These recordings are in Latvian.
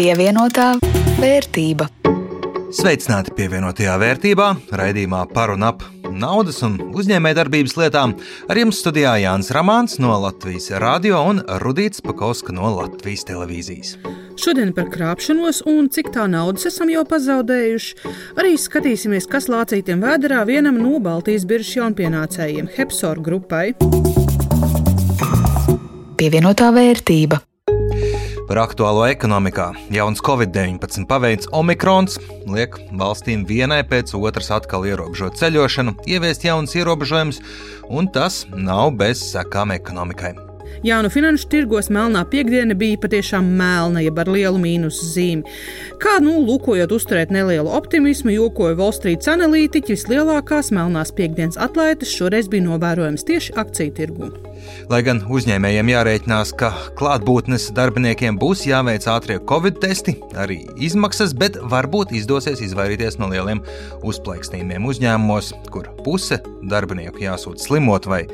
Pievienotā vērtība. Sveicināti pievienotajā vērtībā, raidījumā par un ap naudas un uzņēmējdarbības lietām. Ar jums studijā Jānis Ramāns no Latvijas radio un Rudīts Pakauska no Latvijas televīzijas. Šodien par krāpšanos un cik tā naudas esam jau pazaudējuši. Arī skatīsimies, kas lācītiem vēderā vienam no Baltijas biržas jaunpienācējiem, Hepsor grupai. Pievienotā vērtība. Par aktuālo ekonomikā jauns Covid-19 paveids Omikrons liek valstīm vienai pēc otras atkal ierobežot ceļošanu, ieviest jaunas ierobežojumus, un tas nav bez sekām ekonomikai. Jā, nu finanšu tirgos melnā piekdiena bija patiešām melna, jeb ar lielu mīnusu zīmi. Kā, nu, lūkojot uzturēt nelielu optimismu, jokoja Wall Street analītiķi, vislielākās melnās piekdienas atlaides šoreiz bija novērojams tieši akciju tirgū. Lai gan uzņēmējiem jārēķinās, ka klātbūtnes darbiniekiem būs jāveic ātrie covid testi, arī izmaksas, bet varbūt izdosies izvairīties no lieliem uzplaiksnījumiem uzņēmumos, kur puse darbinieku jāsūta slimot vai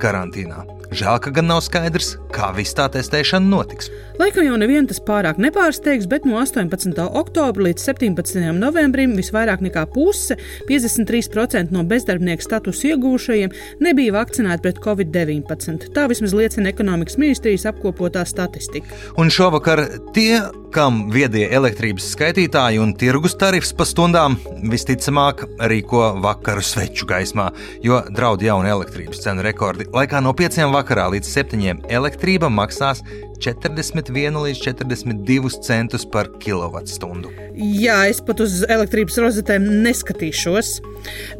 karantīnā. Žēl, ka gan nav skaidrs, kā viss tā testēšana notiks. Laikam jau nevienu tas pārāk nepārsteigs, bet no 18. oktobra līdz 17. novembrim visvairāk nekā puse, 53% no bezdarbnieku statusu iegūšajiem, nebija vakcinēti pret covid-19. Tā vismaz liecina ekonomikas ministrijas apkopotā statistika. Un šovakar tie, kam viedie elektrības skaitītāji un tirgus tarifs pa stundām, visticamāk rīko vakaru sveču gaismā, jo draud jauni elektrības cenu rekordi. Laikā no 5 vakarā līdz 7 elektrība maksās 41 līdz 42 centus par kilovatstundu. Jā, es pat uz elektrības rozetēm neskatīšos.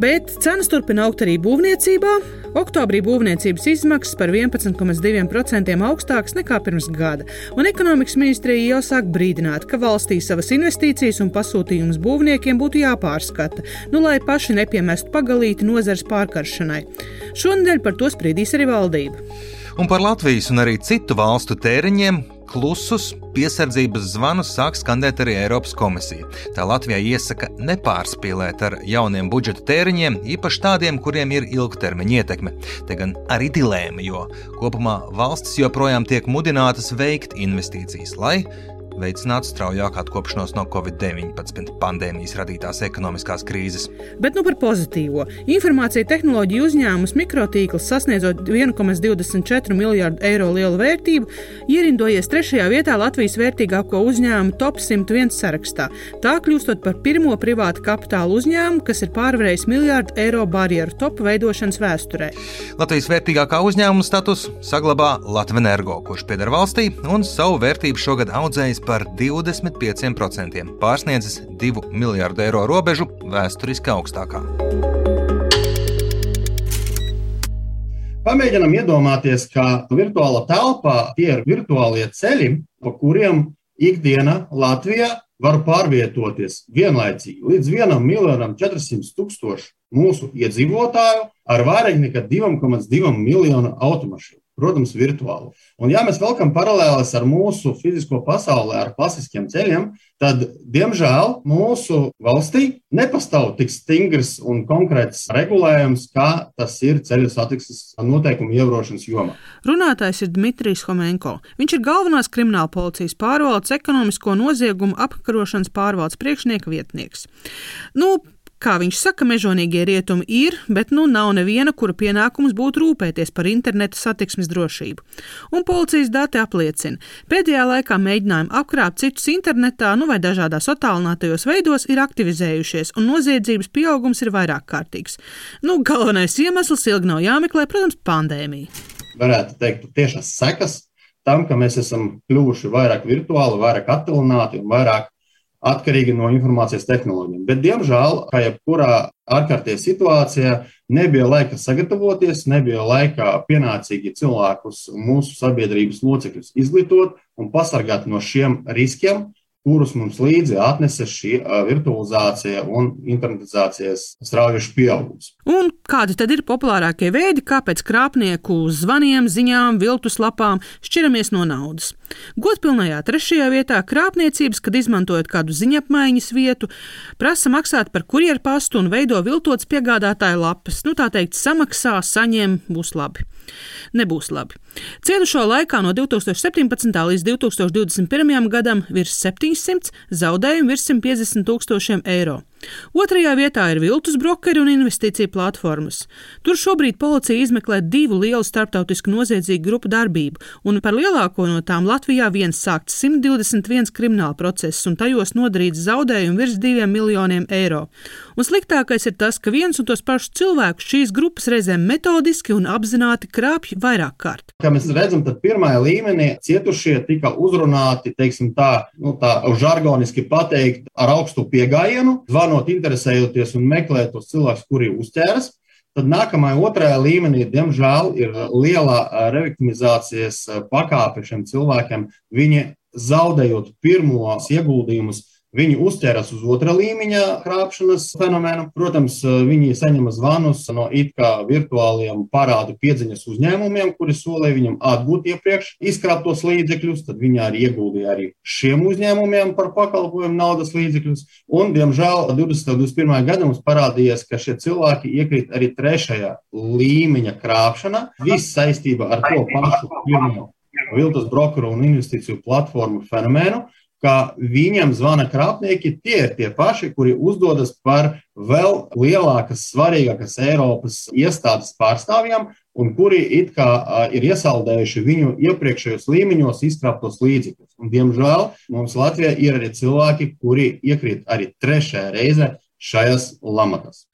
Bet cenas turpina augt arī būvniecībā. Oktobrī būvniecības izmaksas par 11,2% augstākas nekā pirms gada, un ekonomikas ministrija jau sāk brīdināt, ka valstī savas investīcijas un pasūtījumus būvniekiem būtu jāpārskata, nu lai paši nepiemestu pagalīti nozars pārkaršanai. Šonadēļ par to spriedīs arī valdība. Un par Latvijas un arī citu valstu tēriņiem klusus piesardzības zvanus sāk skandēt arī Eiropas komisija. Tā Latvijai iesaka nepārspīlēt ar jauniem budžeta tēriņiem, īpaši tādiem, kuriem ir ilgtermiņa ietekme. Te gan arī dilēma, jo kopumā valstis joprojām tiek mudinātas veikt investīcijas, lai veicinātu straujāku atkopšanos no Covid-19 pandēmijas radītās ekonomiskās krīzes. Bet nu par pozitīvo. Informācija tehnoloģiju uzņēmums mikrotīkls sasniedzot 1,24 miljardu eiro lielu vērtību, ierindojies trešajā vietā Latvijas vērtīgāko uzņēmumu top 101 sarakstā. Tā kļūstot par pirmo privātu kapitāla uzņēmumu, kas ir pārvarējis miljardu eiro barjeru top veidošanas vēsturē. Latvijas vērtīgākā uzņēmuma status saglabā Latvijas energo, kurš pieder valstī un savu vērtību šogad audzējis par 25%, pārsniedzis 2 miljardu eiro robežu vēsturiski augstākā. Pamēģinam iedomāties, ka virtuālā telpā tie ir virtuālie ceļi, pa kuriem ikdiena Latvijā var pārvietoties vienlaicīgi. Līdz 1 miljonam 400 tūkstošu mūsu iedzīvotāju ar vairāk nekā 2,2 miljonu automašīnu protams, virtuāli. Un, ja mēs velkam paralēlis ar mūsu fizisko pasauli, ar klasiskiem ceļiem, tad, diemžēl, mūsu valstī nepastāv tik stingrs un konkrēts regulējums, kā tas ir ceļu satiksmes noteikumu ievērošanas jomā. Runātājs ir Dmitrijs Homenko. Viņš ir galvenās krimināla policijas pārvaldes ekonomisko noziegumu apkarošanas pārvaldes priekšnieka vietnieks. Nu, Kā viņš saka, mežonīgie rietumi ir, bet nu nav neviena, kura pienākums būtu rūpēties par interneta satiksmes drošību. Un policijas dati apliecina, pēdējā laikā mēģinājumi apkrāpt citus internetā, nu vai dažādās attālinātajos veidos ir aktivizējušies, un noziedzības pieaugums ir vairāk kārtīgs. Nu, galvenais iemesls ilgi nav jāmeklē, protams, pandēmija. Varētu teikt, tiešās sekas tam, ka mēs esam kļuvuši vairāk virtuāli, vairāk attālināti un vairāk atkarīgi no informācijas tehnoloģijām. Bet, diemžēl, kā jebkurā ārkārtējā situācijā, nebija laika sagatavoties, nebija laika pienācīgi cilvēkus, mūsu sabiedrības locekļus izglītot un pasargāt no šiem riskiem, kurus mums līdzi atnesa šī virtualizācija un internetizācijas straujuši pieaugums. Un kādi tad ir populārākie veidi, kā pēc krāpnieku zvaniem, ziņām, viltus lapām šķiramies no naudas? Godpilnajā trešajā vietā krāpniecības, kad izmantojot kādu ziņapmaiņas vietu, prasa maksāt par kurjeru pastu un veido viltotas piegādātāju lapas. Nu, tā teikt, samaksā, saņem, būs labi. Nebūs labi. Cietušo laikā no 2017. līdz 2021. gadam virs 700, zaudējumi virs 150 tūkstošiem eiro. Otrajā vietā ir viltus brokeri un investīcija platformas. Tur šobrīd policija izmeklē divu lielu starptautisku noziedzīgu grupu darbību, un par lielāko no tām Latvijā viens sākts 121 krimināla process, un tajos nodarīts zaudējumi virs 2 miljoniem eiro. Un sliktākais ir tas, ka viens un tos pašus cilvēkus šīs grupas reizēm metodiski un apzināti krāpj vairāk kārt. Kā mēs redzam, tad pirmajā līmenī cietušie tika uzrunāti, teiksim tā, nu, tā žargoniski pateikt, ar augstu piegājienu, zvanu plānot, interesējoties un meklēt tos cilvēkus, kuri uzķēras. Tad nākamajā otrajā līmenī, diemžēl, ir liela reviktimizācijas pakāpe šiem cilvēkiem. Viņi zaudējot pirmos ieguldījumus Viņi uzķeras uz otra līmeņa krāpšanas fenomenu. Protams, viņi saņem zvanus no it kā virtuāliem parādu piedziņas uzņēmumiem, kuri solīja viņam atgūt iepriekš izkrāptos līdzekļus. Tad viņi arī ieguldīja arī šiem uzņēmumiem par pakalpojumu naudas līdzekļus. Un, diemžēl, 2021. gadā mums parādījās, ka šie cilvēki iekrīt arī trešajā līmeņa krāpšanā. Viss saistībā ar to pašu pirmo viltus brokeru un investīciju platformu fenomenu ka viņam zvana krāpnieki, tie ir tie paši, kuri uzdodas par vēl lielākas, svarīgākas Eiropas iestādes pārstāvjiem, un kuri it kā ir iesaldējuši viņu iepriekšējos līmeņos izkrāptos līdzekļus. Un, diemžēl mums Latvijā ir arī cilvēki, kuri iekrīt arī trešajā reizē šajās lamatās.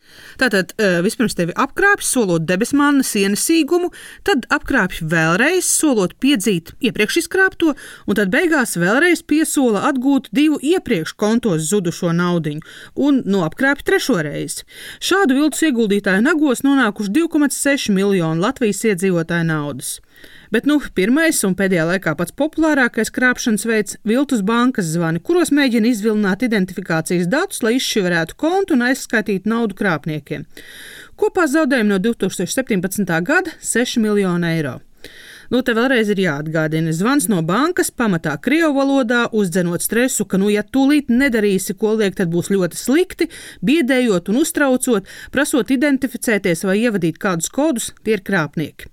Tātad vispirms tevi apkrāpj, solot debesmāna ienesīgumu, tad apkrāpj vēlreiz, solot piedzīt iepriekš izkrāpto, un tad beigās vēlreiz piesola atgūt divu iepriekš kontos zudušo naudu, un no apkrāpj trešo reizi. Šādu viltus ieguldītāju nagos nonākuši 2,6 miljonu Latvijas iedzīvotāju naudas. Bet nu, pirmais un pēdējā laikā pats populārākais krāpšanas veids - viltus bankas zvani, kuros mēģina izvilināt identifikācijas datus, lai izšķirētu kontu un aizskaitītu naudu krāpniekiem. Kopā zaudējumi no 2017. gada - 6 miljoni eiro. Nu, te vēlreiz ir jāatgādina, zvans no bankas pamatā Krievu valodā, uzdzenot stresu, ka, nu, ja tūlīt nedarīsi, ko liek, tad būs ļoti slikti, biedējot un uztraucot, prasot identificēties vai ievadīt kādus kodus, tie ir krāpnieki.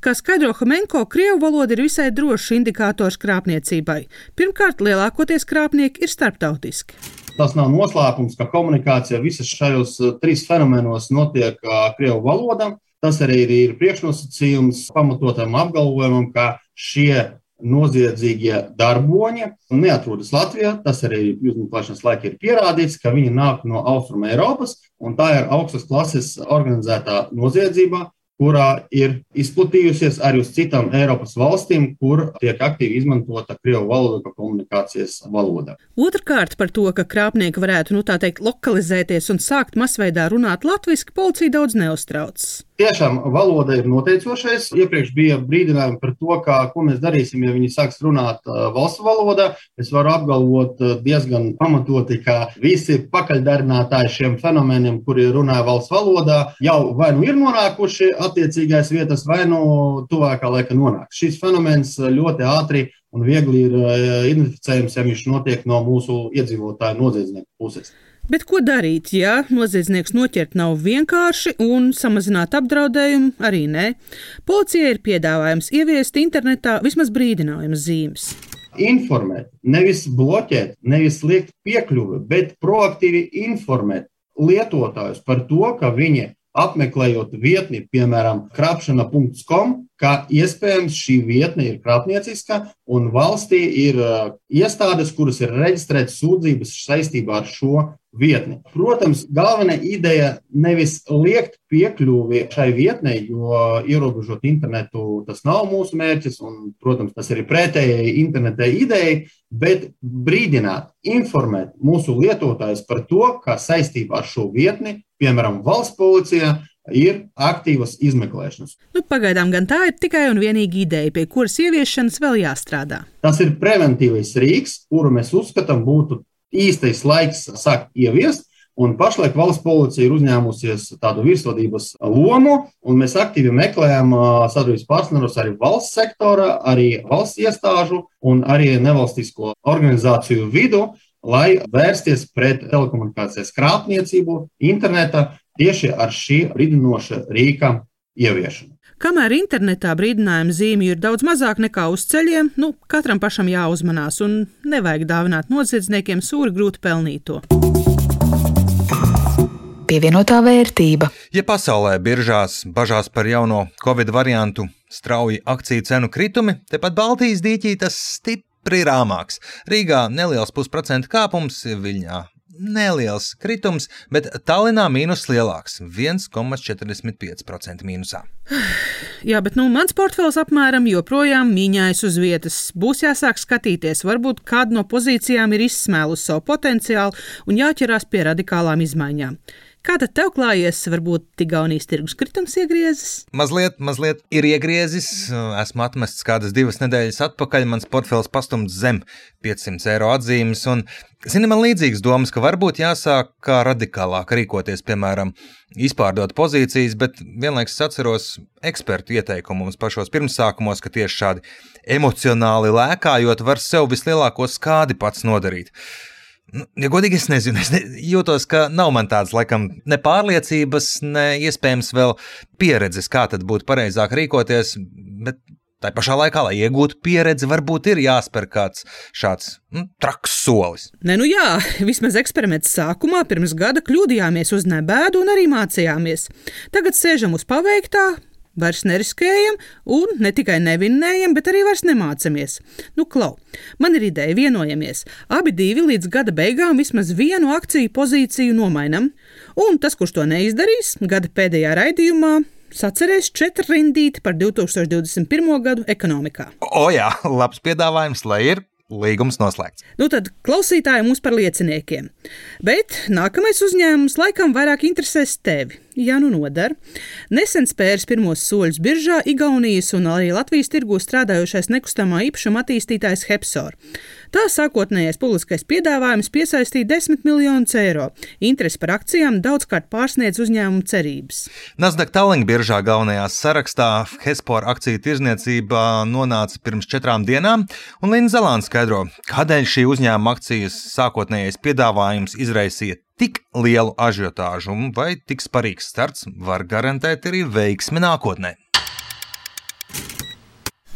Kā skaidro Homenko, krievu valoda ir visai drošs indikators krāpniecībai. Pirmkārt, lielākoties krāpnieki ir starptautiski. Tas nav noslēpums, ka komunikācija visas šajos uh, trīs fenomenos notiek uh, krievu valodā. Tas arī ir priekšnosacījums pamatotam apgalvojumam, ka šie noziedzīgie darboņi neatrodas Latvijā. Tas arī izmeklēšanas laikā ir pierādīts, ka viņi nāk no Austrum Eiropas, un tā ir augstas klases organizētā noziedzība, kurā ir izplatījusies arī uz citām Eiropas valstīm, kur tiek aktīvi izmantota krievu valoda kā komunikācijas valoda. Otrakārt, par to, ka krāpnieki varētu, nu tā teikt, lokalizēties un sākt masveidā runāt latviešu, policija daudz neuztraucas. Tiešām valoda ir noteicošais. Iepriekš bija brīdinājumi par to, kā, ko mēs darīsim, ja viņi sāks runāt valsts valodā. Es varu apgalvot diezgan pamatoti, ka visi pakaļdarinātāji šiem fenomeniem, kuri runā valsts valodā, jau vai nu ir nonākuši attiecīgais vietas, vai nu tuvākā laika nonāks. Šis fenomens ļoti ātri un viegli ir identificējams, ja viņš notiek no mūsu iedzīvotāju noziedznieku puses. Bet ko darīt, ja noziedznieks noķert nav vienkārši un samazināt apdraudējumu arī nē? Policijai ir piedāvājums ieviest internetā vismaz brīdinājuma zīmes. Informēt, nevis bloķēt, nevis liekt piekļuvi, bet proaktīvi informēt lietotājus par to, ka viņi apmeklējot vietni, piemēram, krāpšana.com, ka iespējams šī vietne ir krāpnieciska un valstī ir uh, iestādes, kuras ir reģistrētas sūdzības saistībā ar šo vietni. Protams, galvenā ideja nevis liekt piekļuvi šai vietnei, jo ierobežot internetu tas nav mūsu mērķis, un, protams, tas ir pretējai interneta idejai, bet brīdināt, informēt mūsu lietotājus par to, ka saistībā ar šo vietni piemēram, valsts policijā ir aktīvas izmeklēšanas. Nu, pagaidām gan tā ir tikai un vienīgi ideja, pie kuras ieviešanas vēl jāstrādā. Tas ir preventīvs rīks, kuru mēs uzskatām būtu īstais laiks sākt ieviest. Un pašlaik valsts policija ir uzņēmusies tādu virsvadības lomu, un mēs aktīvi meklējam sadarbības partnerus arī valsts sektora, arī valsts iestāžu un arī nevalstisko organizāciju vidu, lai vērsties pret telekomunikācijas krāpniecību internetā tieši ar šī brīdinoša rīka ieviešanu. Kamēr internetā brīdinājumu zīmju ir daudz mazāk nekā uz ceļiem, nu, katram pašam jāuzmanās un nevajag dāvināt noziedzniekiem sūri grūti pelnīto pievienotā vērtība. Ja pasaulē biržās bažās par jauno covid variantu, strauji akciju cenu kritumi, tepat Baltijas dīķī tas stipri rāmāks. Rīgā neliels pusprocentu kāpums, Viļņā neliels kritums, bet Tallinā mīnus lielāks - 1,45% mīnusā. Jā, bet nu, mans portfels apmēram joprojām mīņājas uz vietas. Būs jāsāk skatīties, varbūt kāda no pozīcijām ir izsmēlusi savu potenciālu un jāķerās pie radikālām izmaiņām. Kā tad tev klājies? Varbūt Igaunijas tirgus kritums iegriezis? Mazliet, mazliet ir iegriezis. Esmu atmests kādas divas nedēļas atpakaļ. Mans portfels pastumts zem 500 eiro atzīmes. Un, zini, man līdzīgas domas, ka varbūt jāsāk kā radikālāk rīkoties, piemēram, izpārdot pozīcijas, bet vienlaikus atceros ekspertu ieteikumus pašos pirmsākumos, ka tieši šādi emocionāli lēkājot var sev vislielāko skādi pats nodarīt. Nu, ja godīgi, es nezinu, es ne, jūtos, ka nav man tādas, laikam, ne pārliecības, ne iespējams vēl pieredzes, kā tad būtu pareizāk rīkoties. Bet tā pašā laikā, lai iegūtu pieredzi, varbūt ir jāspēr kāds šāds nu, traks solis. Nē, nu jā, vismaz eksperiments sākumā pirms gada kļūdījāmies uz nebēdu un arī mācījāmies. Tagad sēžam uz paveiktā, Vairs neriskējam, un ne tikai nevinnējam, bet arī vairs nemācāmies. Nu, klau, man ir ideja, vienojamies. Abi divi līdz gada beigām vismaz vienu akciju pozīciju nomainam, un tas, kurš to neizdarīs, gada pēdējā raidījumā sacerēs četru rindīti par 2021. gadu ekonomikā. O jā, labs piedāvājums, lai ir Līgums noslēgts. Nu tad klausītāji mums par lieciniekiem. Bet nākamais uzņēmums laikam vairāk interesēs tevi. Ja nu nodara. Nesen spērs pirmos soļus biržā Igaunijas un arī Latvijas tirgū strādājošais nekustamā īpašuma attīstītājs Hepsor. Tā sākotnējais publiskais piedāvājums piesaistīja 10 miljonus eiro. Interesi par akcijām daudzkārt pārsniedz uzņēmumu cerības. Nasdaq Tallink biržā galvenajā sarakstā Hespor akciju tirzniecībā nonāca pirms četrām dienām, un Linda Zelāns skaidro, kādēļ šī uzņēmuma akcijas sākotnējais piedāvājums izraisīja tik lielu ažiotāžu, vai tik sparīgs starts var garantēt arī veiksmi nākotnē.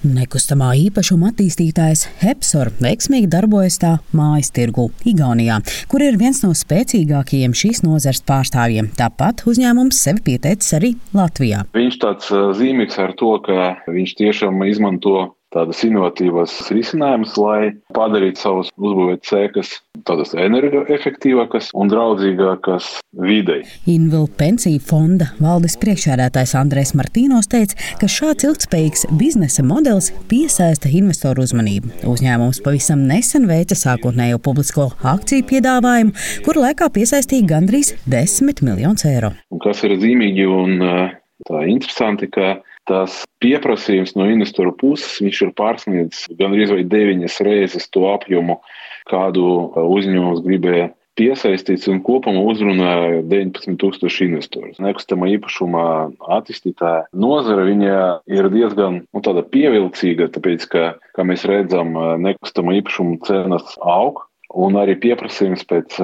Nekustamā īpašuma attīstītājs Hepsor veiksmīgi darbojas tā mājas tirgu Igaunijā, kur ir viens no spēcīgākajiem šīs nozars pārstāvjiem. Tāpat uzņēmums sevi pieteicis arī Latvijā. Viņš tāds zīmīgs ar to, ka viņš tiešām izmanto tādas inovatīvas risinājumus, lai padarītu savus uzbūvēt sēkas tādas energoefektīvākas un draudzīgākas videi. Invil pensiju fonda valdes priekšādātājs Andrēs Martīnos teica, ka šāds ilgspējīgs biznesa modelis piesaista investoru uzmanību. Uzņēmums pavisam nesen veica sākotnējo publisko akciju piedāvājumu, kur laikā piesaistīja gandrīz 10 miljonus eiro. Un kas ir zīmīgi un tā interesanti, ka tas pieprasījums no investoru puses ir pārsniedzis gandrīz vai deviņas reizes to apjomu, kādu uzņēmums gribēja piesaistīts un kopumā uzrunāja 19,000 investorus. Nekustamā īpašumā attīstītāja nozara ir diezgan nu, pievilcīga, tāpēc, ka, kā mēs redzam, nekustamā īpašuma cenas aug. Un arī pieprasījums pēc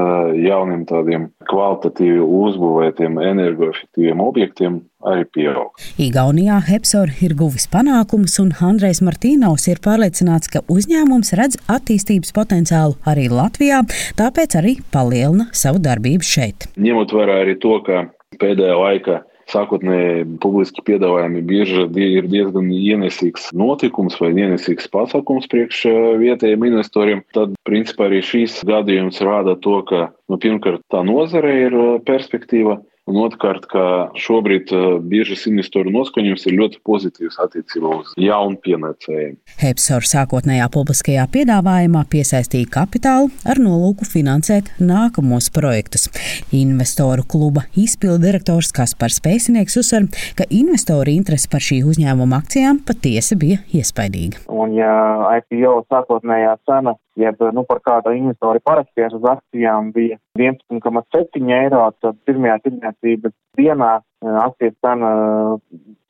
jauniem tādiem kvalitatīvi uzbūvētiem, energoefektīviem objektiem arī pieaug. Igaunijā Hepsor ir guvis panākumus, un Andrejs Martīnovs ir pārliecināts, ka uzņēmums redz attīstības potenciālu arī Latvijā, tāpēc arī palielina savu darbību šeit. Ņemot vērā arī to, ka pēdējā laikā sākotnēji publiski piedāvājumi bieži ir diezgan ienesīgs notikums vai ienesīgs pasākums priekš eh, vietējiem investoriem, tad principā arī šīs gadījums rāda to, ka nu, pirmkārt tā nozare ir eh, perspektīva, Un otrkārt, ka šobrīd uh, biežas investoru noskaņojums ir ļoti pozitīvs attiecībā uz jaunu pienācējiem. Hepsor sākotnējā publiskajā piedāvājumā piesaistīja kapitālu ar nolūku finansēt nākamos projektus. Investoru kluba izpildu direktors Kaspars Pēcinieks uzsver, ka investoru interese par šī uzņēmuma akcijām patiesi bija iespaidīga. Un, ja IPO sākotnējā cena jeb nu, par kādu investoru parakstījās uz akcijām, bija 11,7 eiro. Tad pirmajā tirdzniecības dienā eh, akcijas cena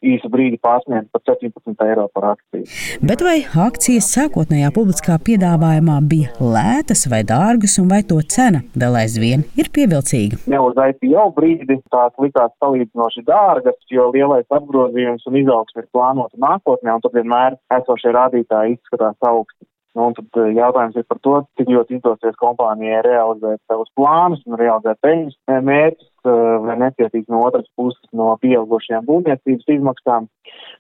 īsu brīdi pārsniedz pat 17 eiro par akciju. Bet vai akcijas sākotnējā publiskā piedāvājumā bija lētas vai dārgas, un vai to cena vēl aizvien ir pievilcīga? Ne uz IPO brīdi tās likās salīdzinoši dārgas, jo lielais apgrozījums un izaugsme ir plānota nākotnē, un tad vienmēr esošie rādītāji izskatās augsti. Nu, un tad eh, jautājums ir par to, cik ļoti izdosies kompānijai realizēt savus plānus un realizēt peļņas mērķus, eh, vai necietīs no otras puses no pieaugušajām būvniecības izmaksām.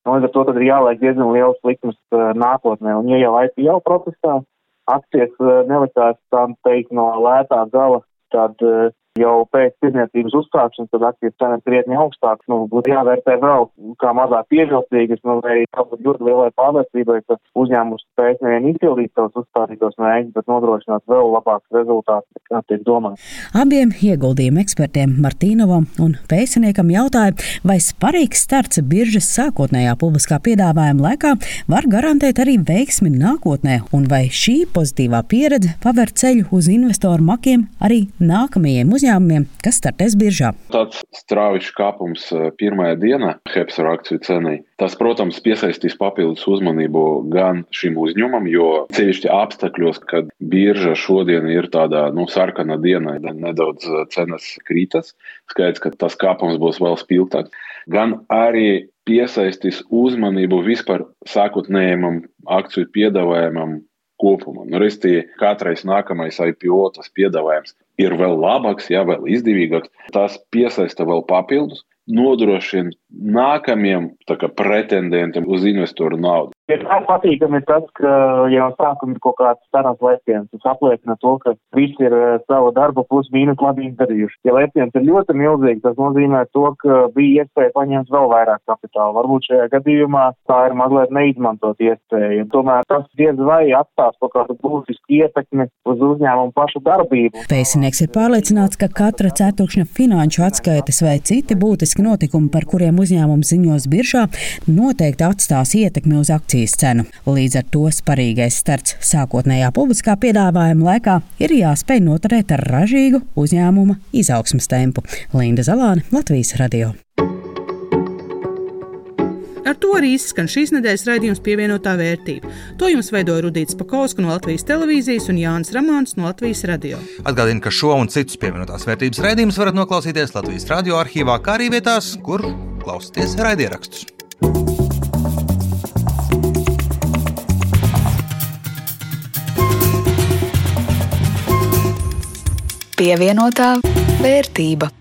Nu, līdz ar to tad ir jāliek diezgan liels likums eh, nākotnē. Un, ja jau IPO procesā akcijas nelikās, tā teikt, no lētā gala, tad uh, jau pēc tirniecības uzsākšanas, tad akcijas cenas krietni augstākas. Nu, būtu jāvērtē vēl kā mazāk pievilcīgas, nu, vai jābūt ļoti lielai pārliecībai, ka uzņēmums spēs nevien izpildīt savus uzstādītos mērķus, bet nodrošināt vēl labākus rezultātus, kā tiek domāts. Abiem ieguldījumu ekspertiem Martīnovam un Pēciniekam jautāja, vai sparīgs starts biržas sākotnējā publiskā piedāvājuma laikā var garantēt arī veiksmi nākotnē, un vai šī pozitīvā pieredze paver ceļu uz investoru makiem arī nākamajiem uzņēmumiem uzņēmumiem, kas startēs biržā. Tāds strauji kāpums eh, pirmajā dienā Hepsara akciju cenai. Tas, protams, piesaistīs papildus uzmanību gan šim uzņēmumam, jo ceļšķi apstākļos, kad birža šodien ir tādā nu, sarkana diena, nedaudz eh, cenas krītas, skaidrs, ka tas kāpums būs vēl spilgtāks. Gan arī piesaistīs uzmanību vispār sākotnējam akciju piedāvājumam kopumā. Nu, Restīvi, katrais nākamais IPO tas piedāvājums ir vēl labāks, jā, vēl izdevīgāks. Tas piesaista vēl papildus, nodrošina nākamajiem pretendentiem uz investoru naudu. Ir patīkami tas, ka jau sākumā ir kaut kāds cenas lēciens. Tas apliecina to, ka visi ir eh, savu darbu plus mīnus labi izdarījuši. Ja lēciens ir ļoti milzīgs, tas nozīmē to, ka bija iespēja paņemt vēl vairāk kapitāla. Varbūt šajā gadījumā tā ir mazliet neizmantot iespēja. Tomēr tas diez vai atstās kaut kādu būtisku ietekmi uz uzņēmumu pašu darbību. Pēcinieks ir pārliecināts, ka katra ceturkšņa finanšu atskaites vai citi būtiski notikumi, par kuriem uzņēmums ziņos biržā, noteikti atstās ietekmi uz akciju akcijas cenu. Līdz ar to sparīgais starts sākotnējā publiskā piedāvājuma laikā ir jāspēj noturēt ar ražīgu uzņēmuma izaugsmas tempu. Linda Zalāne, Latvijas radio. Ar to arī izskan šīs nedēļas raidījums pievienotā vērtība. To jums veidoja Rudīts Pakausks no Latvijas televīzijas un Jānis Ramāns no Latvijas radio. Atgādinu, ka šo un citus pievienotās vērtības raidījumus varat noklausīties Latvijas radio arhīvā, kā arī vietās, kur klausāties raidierakstus. Pievienotā vērtība.